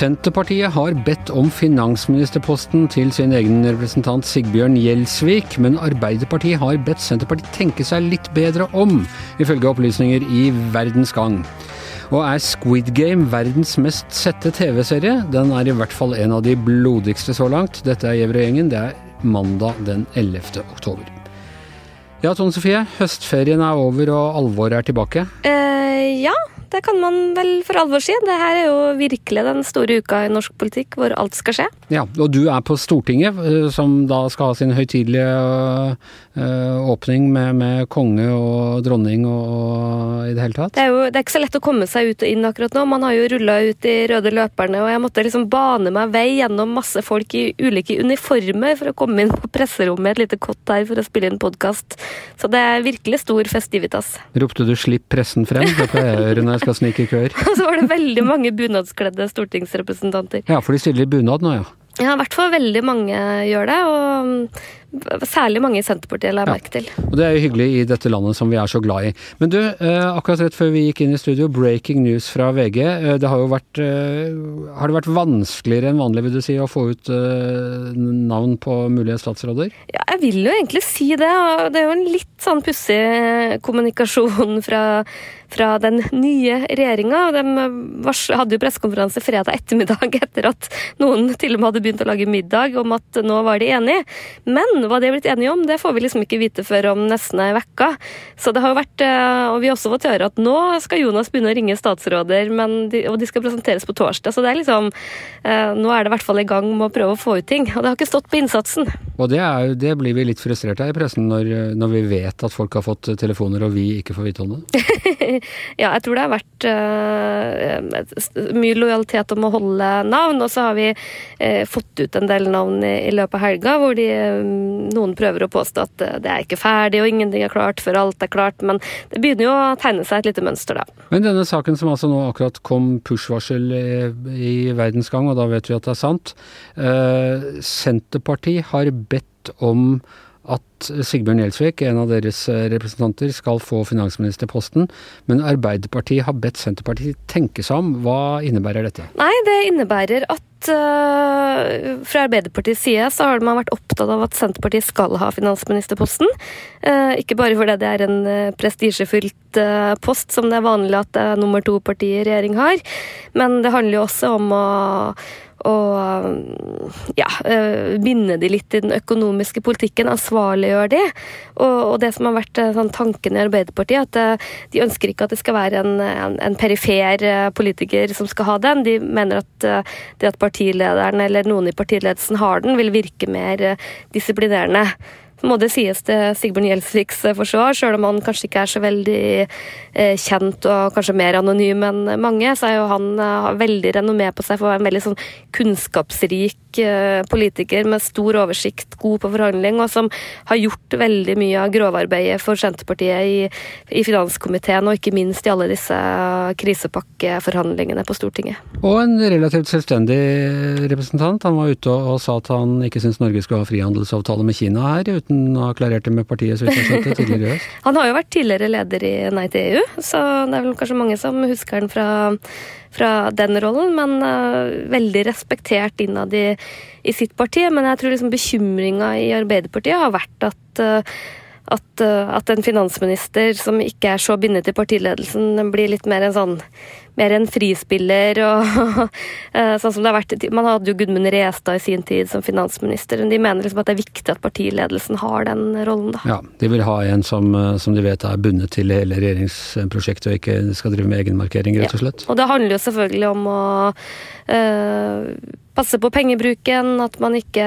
Senterpartiet har bedt om finansministerposten til sin egen representant Sigbjørn Gjelsvik, men Arbeiderpartiet har bedt Senterpartiet tenke seg litt bedre om, ifølge opplysninger i Verdens Gang. Og er Squid Game verdens mest sette TV-serie? Den er i hvert fall en av de blodigste så langt. Dette er Gjevrøy-gjengen. Det er mandag den 11. oktober. Ja, Tone Sofie. Høstferien er over og alvoret er tilbake. Eh, ja, det kan man vel for alvor si. Det her er jo virkelig den store uka i norsk politikk hvor alt skal skje. Ja, og du er på Stortinget, eh, som da skal ha sin høytidelige øh, åpning med, med, konge og dronning og i det hele tatt. Det er jo det er ikke så lett å komme seg ut og inn akkurat nå. Man har jo rulla ut de røde løperne, og jeg måtte liksom bane meg vei gjennom masse folk i ulike uniformer for å komme inn på presserommet et lite kott her for å spille inn podkast. Så det er virkelig stor festivitas. Ropte du 'slipp pressen frem'? Det pleier jeg å gjøre når jeg skal snike i køer. Og så var det veldig mange bunadskledde stortingsrepresentanter. Ja, for de stiller i bunad nå, ja. Ja, i hvert fall veldig mange gjør det. og Særlig mange i Senterpartiet, la jeg ja. merke til. Og Det er jo hyggelig i dette landet som vi er så glad i. Men du, eh, akkurat rett før vi gikk inn i studio, breaking news fra VG. Eh, det har jo vært eh, Har det vært vanskeligere enn vanlig, vil du si, å få ut navn på mulige statsråder? Ja, jeg vil jo egentlig si det. og Det er jo en litt sånn pussig kommunikasjon fra fra den nye regjeringa. De hadde jo pressekonferanse fredag ettermiddag etter at noen til og med hadde begynt å lage middag om at nå var de enige. Men hva de er blitt enige om, det får vi liksom ikke vite før om nesten ei uke. Så det har jo vært eh, Og vi har også fått høre at nå skal Jonas begynne å ringe statsråder, de, og de skal presenteres på torsdag. Så det er liksom eh, Nå er det i hvert fall i gang med å prøve å få ut ting. Og det har ikke stått på innsatsen. Og det, er, det blir vi litt frustrert av i pressen, når, når, vi vet at folk har fått telefoner og vi ikke får vite om det. ja, jeg tror det har vært uh, mye lojalitet om å holde navn, og så har vi uh, fått ut en del navn i, i løpet av helga hvor de noen prøver å påstå at det er ikke ferdig og ingenting er klart før alt er klart, men det begynner jo å tegne seg et lite mønster, da. Men denne saken som altså nå akkurat kom push-varsel i, i Verdensgang, og da vet vi at det er sant. Eh, Senterpartiet har bedt om at Sigbjørn Gjelsvik, en av deres representanter, skal få finansministerposten. Men Arbeiderpartiet har bedt Senterpartiet tenke seg om. Hva innebærer dette? Nei, det innebærer at uh, fra Arbeiderpartiets side så har man vært opptatt av at Senterpartiet skal ha finansministerposten. Uh, ikke bare fordi det er en uh, prestisjefylt post, som det er vanlig at det er nummer to-parti i regjering har, men det handler jo også om å og ja, binde de litt i den økonomiske politikken, ansvarliggjøre de. Og, og, det som har vært sånn, tanken i Arbeiderpartiet, at de ønsker ikke at det skal være en, en, en perifer politiker som skal ha den. De mener at det at partilederen eller noen i partiledelsen har den, vil virke mer eh, disiplinerende må det sies til Sigbjørn Gjelsviks forsvar, sjøl om han kanskje ikke er så veldig eh, kjent og kanskje mer anonym enn mange, så er jo han eh, veldig renommé på seg for å være en veldig sånn kunnskapsrik eh, politiker med stor oversikt, god på forhandling, og som har gjort veldig mye av grovarbeidet for Senterpartiet i, i finanskomiteen, og ikke minst i alle disse krisepakkeforhandlingene på Stortinget. Og en relativt selvstendig representant. Han var ute og, og sa at han ikke syns Norge skulle ha frihandelsavtale med Kina her. uten å ha klarert det med partiet, så vidt jeg skjønte, tidligere i høst? Han har jo vært tidligere leder i Nei til EU, så det er vel kanskje mange som husker han fra, fra den rollen. Men uh, veldig respektert innad i, i, sitt parti. Men jeg tror liksom bekymringa i Arbeiderpartiet har vært at uh, at, uh, at, en finansminister som ikke er så bindet til partiledelsen, blir litt mer en sånn mer en frispiller og eh, sånn som det har vært Man hadde jo Gudmund Restad i sin tid som finansminister. men De mener liksom at det er viktig at partiledelsen har den rollen, da. Ja, de vil ha en som, eh, som de vet er bundet til hele regjeringsprosjektet og ikke skal drive med egenmarkering, rett og slett. Ja, og det handler jo selvfølgelig om å øh, passe på pengebruken, at man, ikke,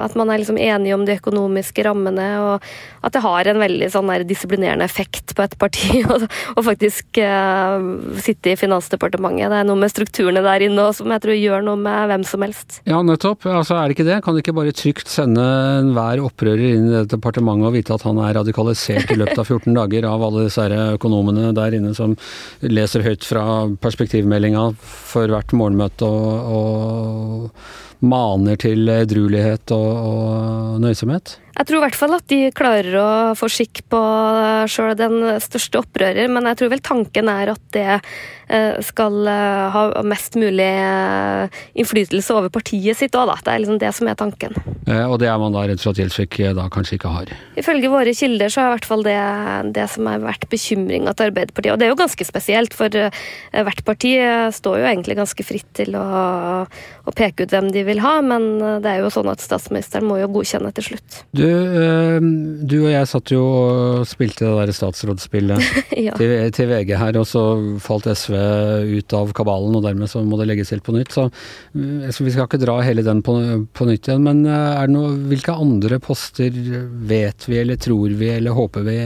at man er liksom enig om de økonomiske rammene, og at det har en veldig sånn disiplinerende effekt på et parti å faktisk uh, sitte i Finansdepartementet. Det er noe med strukturene der inne som jeg tror gjør noe med hvem som helst. Ja, nettopp. Altså, er det ikke det? Kan du ikke bare trygt sende enhver opprører inn i det departementet og vite at han er radikalisert i løpet av 14 dager av alle disse økonomene der inne som leser høyt fra perspektivmeldinga for hvert morgenmøte og, og maner til edruelighet og, og nøysomhet? Jeg tror i hvert fall at de klarer å få skikk på sjøl den største opprører, men jeg tror vel tanken er at det eh, skal eh, ha mest mulig eh, innflytelse over partiet sitt òg, da. Det er liksom det som er tanken. Og det er man da redd for at Gjelsvik da kanskje ikke har? Ifølge våre kilder så er i hvert fall det det som har vært bekymringa til Arbeiderpartiet. Og det er jo ganske spesielt, for hvert parti står jo egentlig ganske fritt til å, å peke ut hvem de vil ha, men det er jo sånn at statsministeren må jo godkjenne til slutt. Du du, eh, du og jeg satt jo og spilte det der statsrådsspillet ja. til, til, VG her, og så falt SV ut av kabalen, og dermed så må det legges helt på nytt. Så, eh, så vi skal ikke dra hele den på, på nytt igjen. Men eh, er noe, hvilke andre poster vet vi, eller tror vi, eller håper vi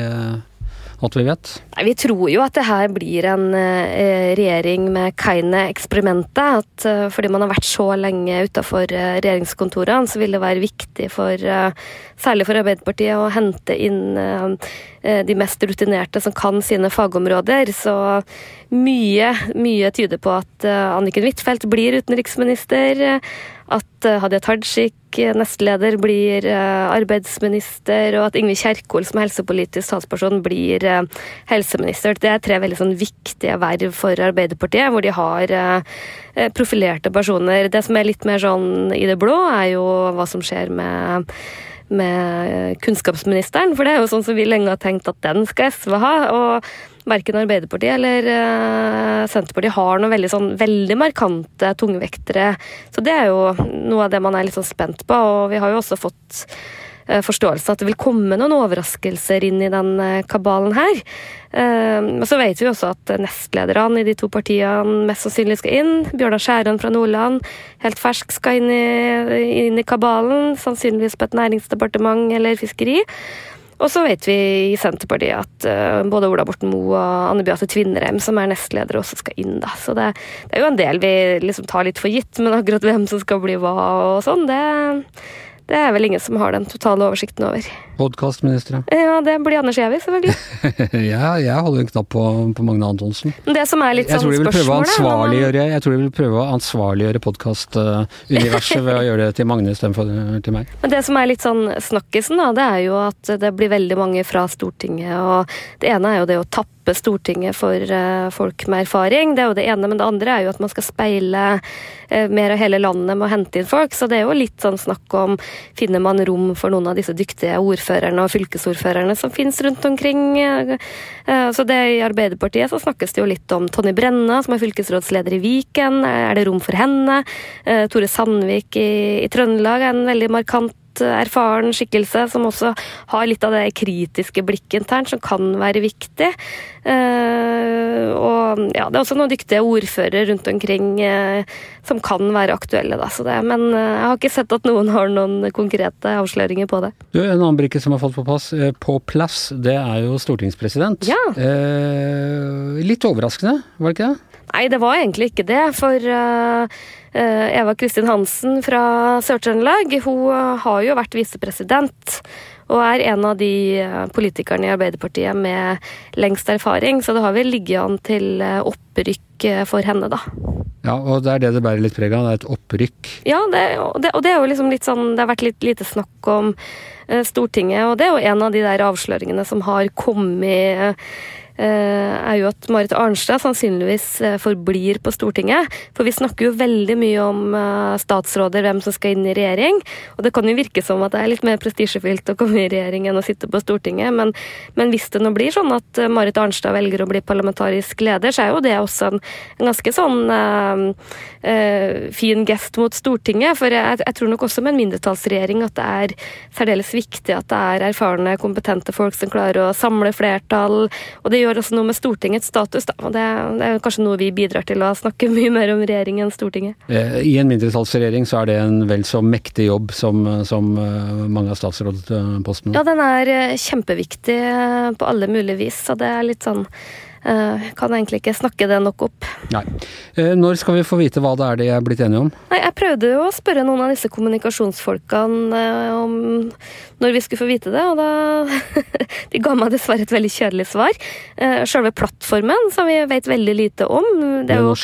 at vi vet? Nei, vi tror jo at det her blir en eh, regjering med Kaine-eksperimentet. At eh, fordi man har vært så lenge utafor eh, regjeringskontorene, så vil det være viktig for særlig for Arbeiderpartiet å hente inn de mest rutinerte som kan sine fagområder. Så mye, mye tyder på at Anniken Huitfeldt blir utenriksminister at eh, Hadia Tajik, eh, nestleder, blir eh, arbeidsminister, og at Ingvild Kjerkol som helsepolitisk talsperson blir helseminister. Det er tre veldig sånn viktige verv for Arbeiderpartiet, hvor de har profilerte personer. Det som er litt mer sånn i det blå, er jo hva som skjer med med kunnskapsministeren, for det er jo sånn som vi lenge har tenkt at den skal SV ha. og verken Arbeiderpartiet eller uh, Senterpartiet har noen veldig, sånn, veldig markante tungvektere. Så det er jo noe av det man er litt sånn spent på. Og vi har jo også fått uh, forståelsen at det vil komme noen overraskelser inn i den uh, kabalen her. Men så vet vi også at nestlederne i de to partiene mest sannsynlig skal inn. Bjørnar Skjæran fra Nordland, helt fersk, skal inn i, inn i kabalen. Sannsynligvis på et næringsdepartement eller fiskeri. Og så vet vi i Senterpartiet at både Ola Borten Moe og Anne Beate Tvinnereim, som er nestleder, også skal inn. da. Så det, det, er jo en del vi liksom tar litt for gitt, men akkurat hvem som skal bli hva og sånn, det det er vel ingen som har den totale oversikten over. Podkastministre? Ja, det blir Anders Giæver, selvfølgelig. ja, jeg holder en knapp på, på Magne Antonsen. Det som er litt sånn spørsmål Jeg tror de vil prøve å ansvarliggjøre podkastuniverset ved å gjøre det til Magne istedenfor til meg. Men det som er litt sånn snakkisen, da, det er jo at det blir veldig mange fra Stortinget. Og det ene er jo det å tappe Stortinget for uh, folk med erfaring. Det er jo det ene, men det andre er jo at man skal speile uh, mer av hele landet med å hente inn folk. Så det er jo litt sånn snakk om finner man rom for noen av disse dyktige ordførerne og fylkesordførerne som finnes rundt omkring. Uh, så det I Arbeiderpartiet så snakkes det jo litt om Tonje Brenna, som er fylkesrådsleder i Viken. Er det rom for henne? Tore Sandvik i, i Trøndelag er en veldig markant erfaren skikkelse som også har litt av det kritiske blikket internt, som kan være viktig. Uh, og ja, det er også noen dyktige ordførere rundt omkring uh, som kan være aktuelle, da. Det, men jeg har ikke sett at noen har noen konkrete avsløringer på det. Du, en annen brikke som har fått på plass, på plass det er jo stortingspresident. Ja. litt overraskende, var det ikke det? Nei, det var egentlig ikke det. For Eh, Eva Kristin Hansen fra Sør-Trøndelag hun eh, har jo vært visepresident. Og er en av de eh, politikerne i Arbeiderpartiet med lengst erfaring. Så det har vel ligget an til opprykk for henne, da. Ja, og det er det det bærer litt preg av. Det er et opprykk. Ja, det, og, det, og det er jo liksom litt sånn Det har vært litt lite snakk om Stortinget, og det er jo en av de der avsløringene som har kommet Eh, er jo at Marit Arnstad sannsynligvis eh, forblir på Stortinget. For vi snakker jo veldig mye om eh, statsråder, hvem som skal inn i regjering. Og det kan jo virke som at det er litt mer prestisjefylt å komme i regjering enn å sitte på Stortinget. Men, men, hvis det nå blir sånn at Marit Arnstad velger å bli parlamentarisk leder, så er jo det også en, en ganske sånn uh, uh, fin gest mot Stortinget. For jeg, jeg, tror nok også med en mindretallsregjering at det er særdeles viktig at det er erfarne, kompetente folk som klarer å samle flertall. og det gjør gjør også noe med Stortingets status, da. Og det, det, er kanskje noe vi bidrar til å snakke mye mer om regjeringen enn Stortinget. Eh, I en mindretallsregjering så er det en vel så mektig jobb som, som eh, mange av statsrådpostene? Ja, den er eh, kjempeviktig på alle mulige vis. Så det er litt sånn uh, kan egentlig ikke snakke det nok opp. Nei. Uh, når skal vi få vite hva det er de er blitt enige om? Nei, Jeg prøvde jo å spørre noen av disse kommunikasjonsfolkene uh, om når vi skulle få vite det, og da De ga meg dessverre et veldig kjedelig svar. Selve plattformen, som vi vet veldig lite om Det er jo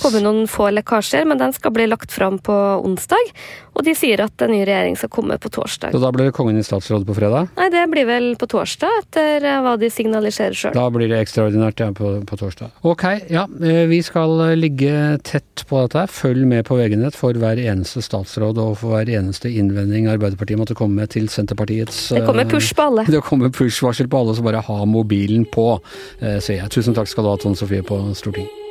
kommet noen få lekkasjer, men den skal bli lagt fram på onsdag. Og de sier at en ny regjering skal komme på torsdag. Så da blir det Kongen i statsråd på fredag? Nei, det blir vel på torsdag, etter eh, hva de signaliserer sjøl. Da blir det ekstraordinært ja, på, på, torsdag. Ok, ja. Eh, vi skal eh, ligge tett på dette. Følg med på VG-nett for hver eneste statsråd og for hver eneste innvending Arbeiderpartiet måtte komme med til Senterpartiets Det kommer push på alle. Det kommer push-varsel på alle, så bare ha mobilen på, sier jeg. Tusen takk skal du ha, Tone Sofie på Stortinget.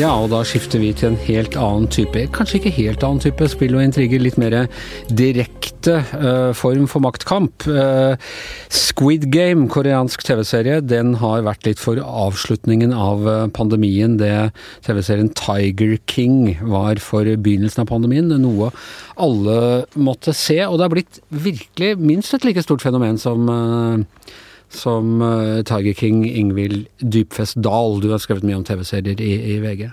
Ja, og da skifter vi til en helt annen type, kanskje ikke helt annen type spill og intriger, litt mer direkte uh, form for maktkamp. Uh, Squid Game, koreansk TV-serie, den har vært litt for avslutningen av uh, pandemien. Det TV-serien Tiger King var for begynnelsen av pandemien. Noe alle måtte se, og det har blitt virkelig minst et like stort fenomen som som uh, Tiger King Ingvild Dypfest Dahl. Du har skrevet mye om TV-serier i, i, VG.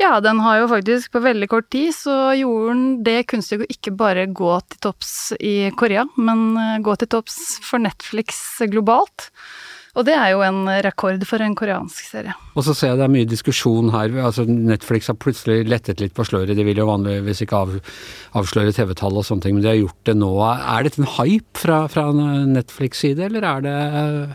Ja, den har jo faktisk på veldig kort tid så gjorde den det kunstige å ikke bare gå til topps i Korea, men uh, gå til topps for Netflix globalt. Og det er jo en rekord for en koreansk serie. Og så ser jeg det er mye diskusjon her. altså Netflix har plutselig lettet litt på sløret. De vil jo vanligvis ikke av, avsløre TV-tall og sånne ting, men de har gjort det nå. Er dette en hype fra, fra Netflix side, eller er, det,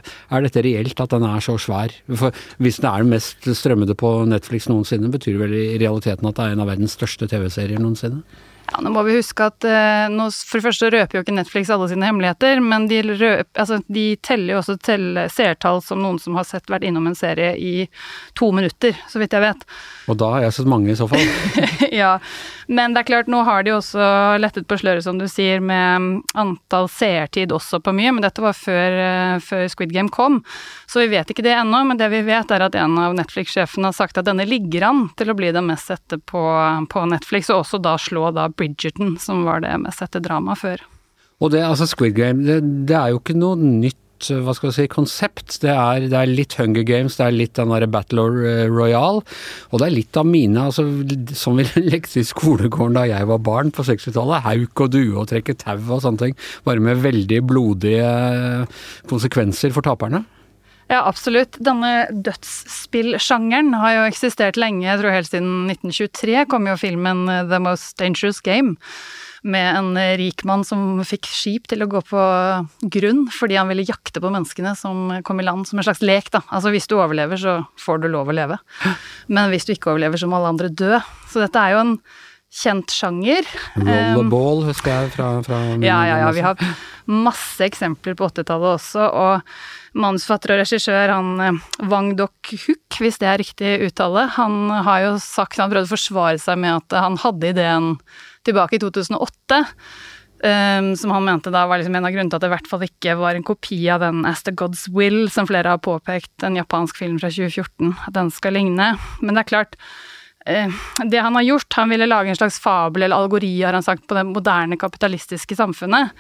er, dette reelt at den er så svær? For hvis den er den mest strømmede på Netflix noensinne, betyr det vel i realiteten at det er en av verdens største TV-serier noensinne? Ja, nå må vi huske at eh, nå, For det første røper jo ikke Netflix alle sine hemmeligheter, men de, røp, altså, de teller jo også tell, seertall som noen som har sett vært innom en serie i to minutter, så vidt jeg vet. Og da har jeg sett mange i så fall. ja, men det er klart, nå har de også lettet på sløret, som du sier, med antall seertid også på mye, men dette var før, uh, før Squid Game kom, så vi vet ikke det ennå. Men det vi vet, er at en av Netflix-sjefene har sagt at denne ligger an til å bli den mest sette på, på Netflix, og også da slå da Bridgerton, som var det mest sette dramaet før. Og det, altså Squid Game, det, det er jo ikke noe nytt hva skal vi si, konsept. Det er, det er, litt Hunger Games, det er litt den derre Battle Royale, og det er litt av mine, altså, som vi lekte i skolegården da jeg var barn på 60-tallet. Hauk og due og trekke tau og sånne ting. Bare med veldig blodige konsekvenser for taperne. Ja, absolutt. Denne dødsspillsjangeren har jo eksistert lenge, jeg tror helt siden 1923 kom jo filmen eh, The Most Dangerous Game. Med en rik mann som fikk skip til å gå på grunn fordi han ville jakte på menneskene som kom i land, som en slags lek, da. Altså hvis du overlever, så får du lov å leve. Men hvis du ikke overlever, så må alle andre dø. Så dette er jo en kjent sjanger. Rollerball husker jeg fra, fra Ja, ja, ja. Vi har masse eksempler på 80-tallet også. Og manusforfatter og regissør, han eh, Wang Dok-huk, hvis det er riktig uttale, han har jo sagt Han prøvde å forsvare seg med at han hadde ideen tilbake i 2008. Um, ehm, som han mente da var liksom en av grunnene til at det i hvert fall ikke var en kopi av den As the Gods Will, som flere har påpekt, en japansk film fra 2014, at den skal ligne. Men det er klart, det han har gjort, han ville lage en slags fabel eller algori, har han sagt, på det moderne kapitalistiske samfunnet.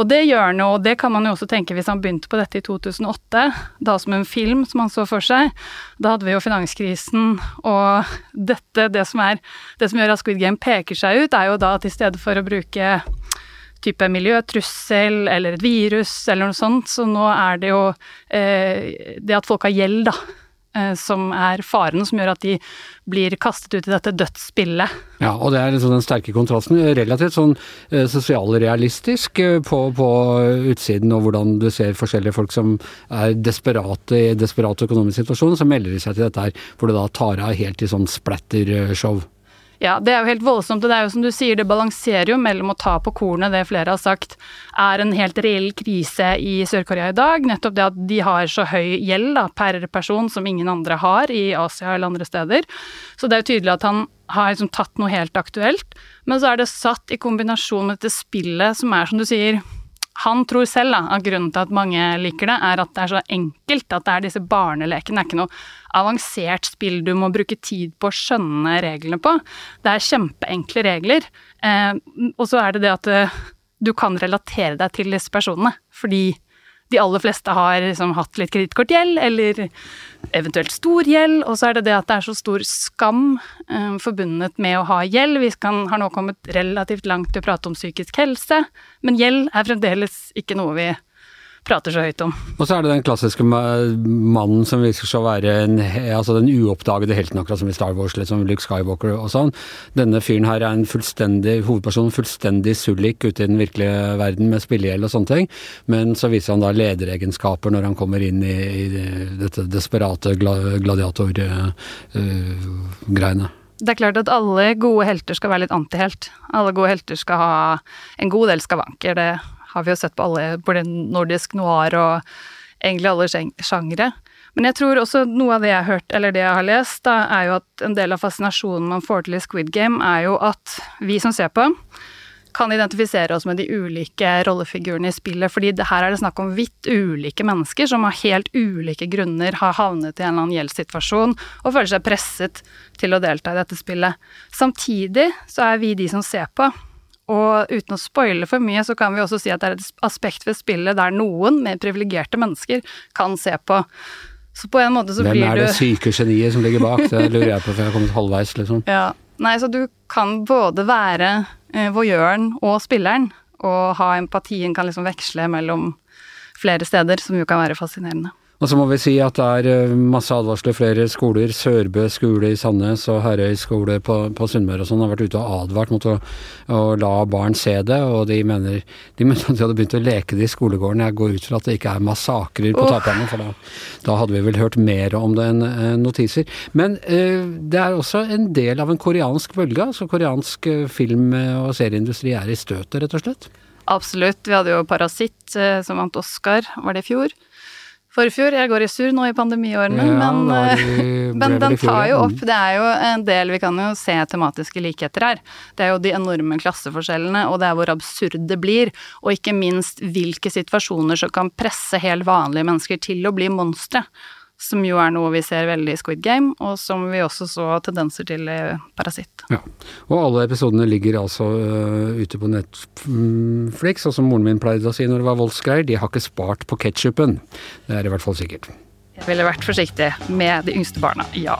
Og det gjør han jo, og det kan man jo også tenke hvis han begynte på dette i 2008, da som en film som han så for seg. Da hadde vi jo finanskrisen, og dette, det som, er, det som gjør at Squid Game peker seg ut, er jo da at i stedet for å bruke type miljøtrussel eller et virus eller noe sånt, så nå er det jo eh, det at folk har gjeld, da Eh, som er faren, som gjør at de blir kastet ut i dette dødsspillet. Ja, og det er liksom den sterke kontrasten. Relativt sånn eh, sosialrealistisk eh, på, på, utsiden, og hvordan du ser forskjellige folk som er desperate i desperat økonomisk situasjon, så melder de seg til dette her, hvor det da tar av helt i sånn splatter-show. Ja, det er jo helt voldsomt. Og det er jo som du sier, det balanserer jo mellom å ta på kornet det flere har sagt er en helt reell krise i Sør-Korea i dag. Nettopp det at de har så høy gjeld da, per person som ingen andre har i Asia eller andre steder. Så det er jo tydelig at han har liksom tatt noe helt aktuelt. Men så er det satt i kombinasjon med dette spillet som er, som du sier, han tror selv da, at grunnen til at mange liker det, er at det er så enkelt. At det er disse barnelekene. Det er ikke noe avansert spill du må bruke tid på å skjønne reglene på. Det er kjempeenkle regler. Eh, og så er det det at uh, du kan relatere deg til disse personene. Fordi de aller fleste har liksom hatt litt kredittkortgjeld, eller eventuelt stor gjeld, og så er det det at det er så stor skam eh, forbundet med å ha gjeld. Vi kan, har nå kommet relativt langt til å prate om psykisk helse, men gjeld er fremdeles ikke noe vi prater så høyt om. Og så er det den klassiske mannen som viser seg å være en, altså den uoppdagede helten, akkurat som i Star Wars, som Luke Skywalker og sånn. Denne fyren her er en fullstendig hovedperson, fullstendig sullik ute i den virkelige verden med spillegjeld og sånne ting, men så viser han da lederegenskaper når han kommer inn i, i dette desperate gladiatorgreiene. Uh, det er klart at alle gode helter skal være litt antihelt. Alle gode helter skal ha en god del skavanker. Det har vi jo sett på alle, både nordisk noir og egentlig alle sjangre. Men jeg tror også noe av det jeg har hørt, eller det jeg har lest, da, er jo at en del av fascinasjonen man får til i Squid Game, er jo at vi som ser på, kan identifisere oss med de ulike rollefigurene i spillet, fordi her er det snakk om vidt ulike mennesker som av helt ulike grunner har havnet i en eller annen gjeldssituasjon og føler seg presset til å delta i dette spillet. Samtidig så er vi de som ser på, og uten å spoile for mye, så kan vi også si at det er et aspekt ved spillet der noen mer privilegerte mennesker kan se på. Så på en måte så Hvem blir du Hvem er det syke geniet som ligger bak? Det lurer jeg på, for jeg har kommet halvveis, liksom. Ja. Nei, så du kan både være eh, voyeuren og spilleren, og ha empatien kan liksom veksle mellom flere steder, som jo kan være fascinerende. Og så må vi si at det er eh, masse advarsler. Flere skoler, Sørbø skole i Sandnes og Herøy skole på, på Sunnmøre og sånn, har vært ute og advart mot å, å, la barn se det. Og de mener, de mener at de hadde begynt å leke det i skolegården. Jeg går ut fra at det ikke er massakrer på oh. taperne, for da, da, hadde vi vel hørt mer om det enn en notiser. Men eh, det er også en del av en koreansk bølge. altså Koreansk uh, film- og serieindustri er i støtet, rett og slett. Absolutt. Vi hadde jo Parasitt, som vant Oscar, var det i fjor? Forfjor. Jeg går i sur nå i pandemiårene, ja, men, eh, men den tar jo opp Det er jo en del vi kan jo se tematiske likheter her. Det er jo de enorme klasseforskjellene, og det er hvor absurd det blir. Og ikke minst hvilke situasjoner som kan presse helt vanlige mennesker til å bli monstre som jo er noe vi ser veldig i Squid Game, og som vi også så tendenser til i Parasitt. Ja. Og alle episodene ligger altså uh, ute på Netflix, og som moren min pleide å si når det var voldsgreier, de har ikke spart på ketsjupen. Det er i hvert fall sikkert. Jeg ville vært forsiktig med de yngste barna, ja.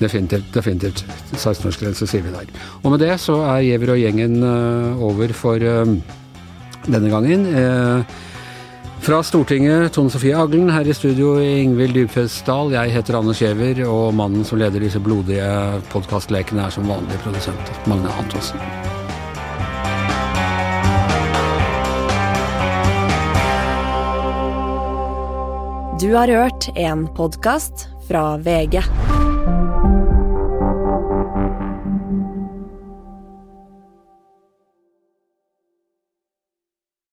Definitivt. definitivt. 16-årsgrense sier vi der. Og med det så er Giæver og gjengen uh, over for uh, denne gangen. Uh, fra Stortinget, Tone Sofie Aglen. Her i studio, Ingvild Dybfesdal. Jeg heter Anders Giæver, og mannen som leder disse blodige podkastlekene, er som vanlig produsent Magne Antonsen. Du har hørt en podkast fra VG.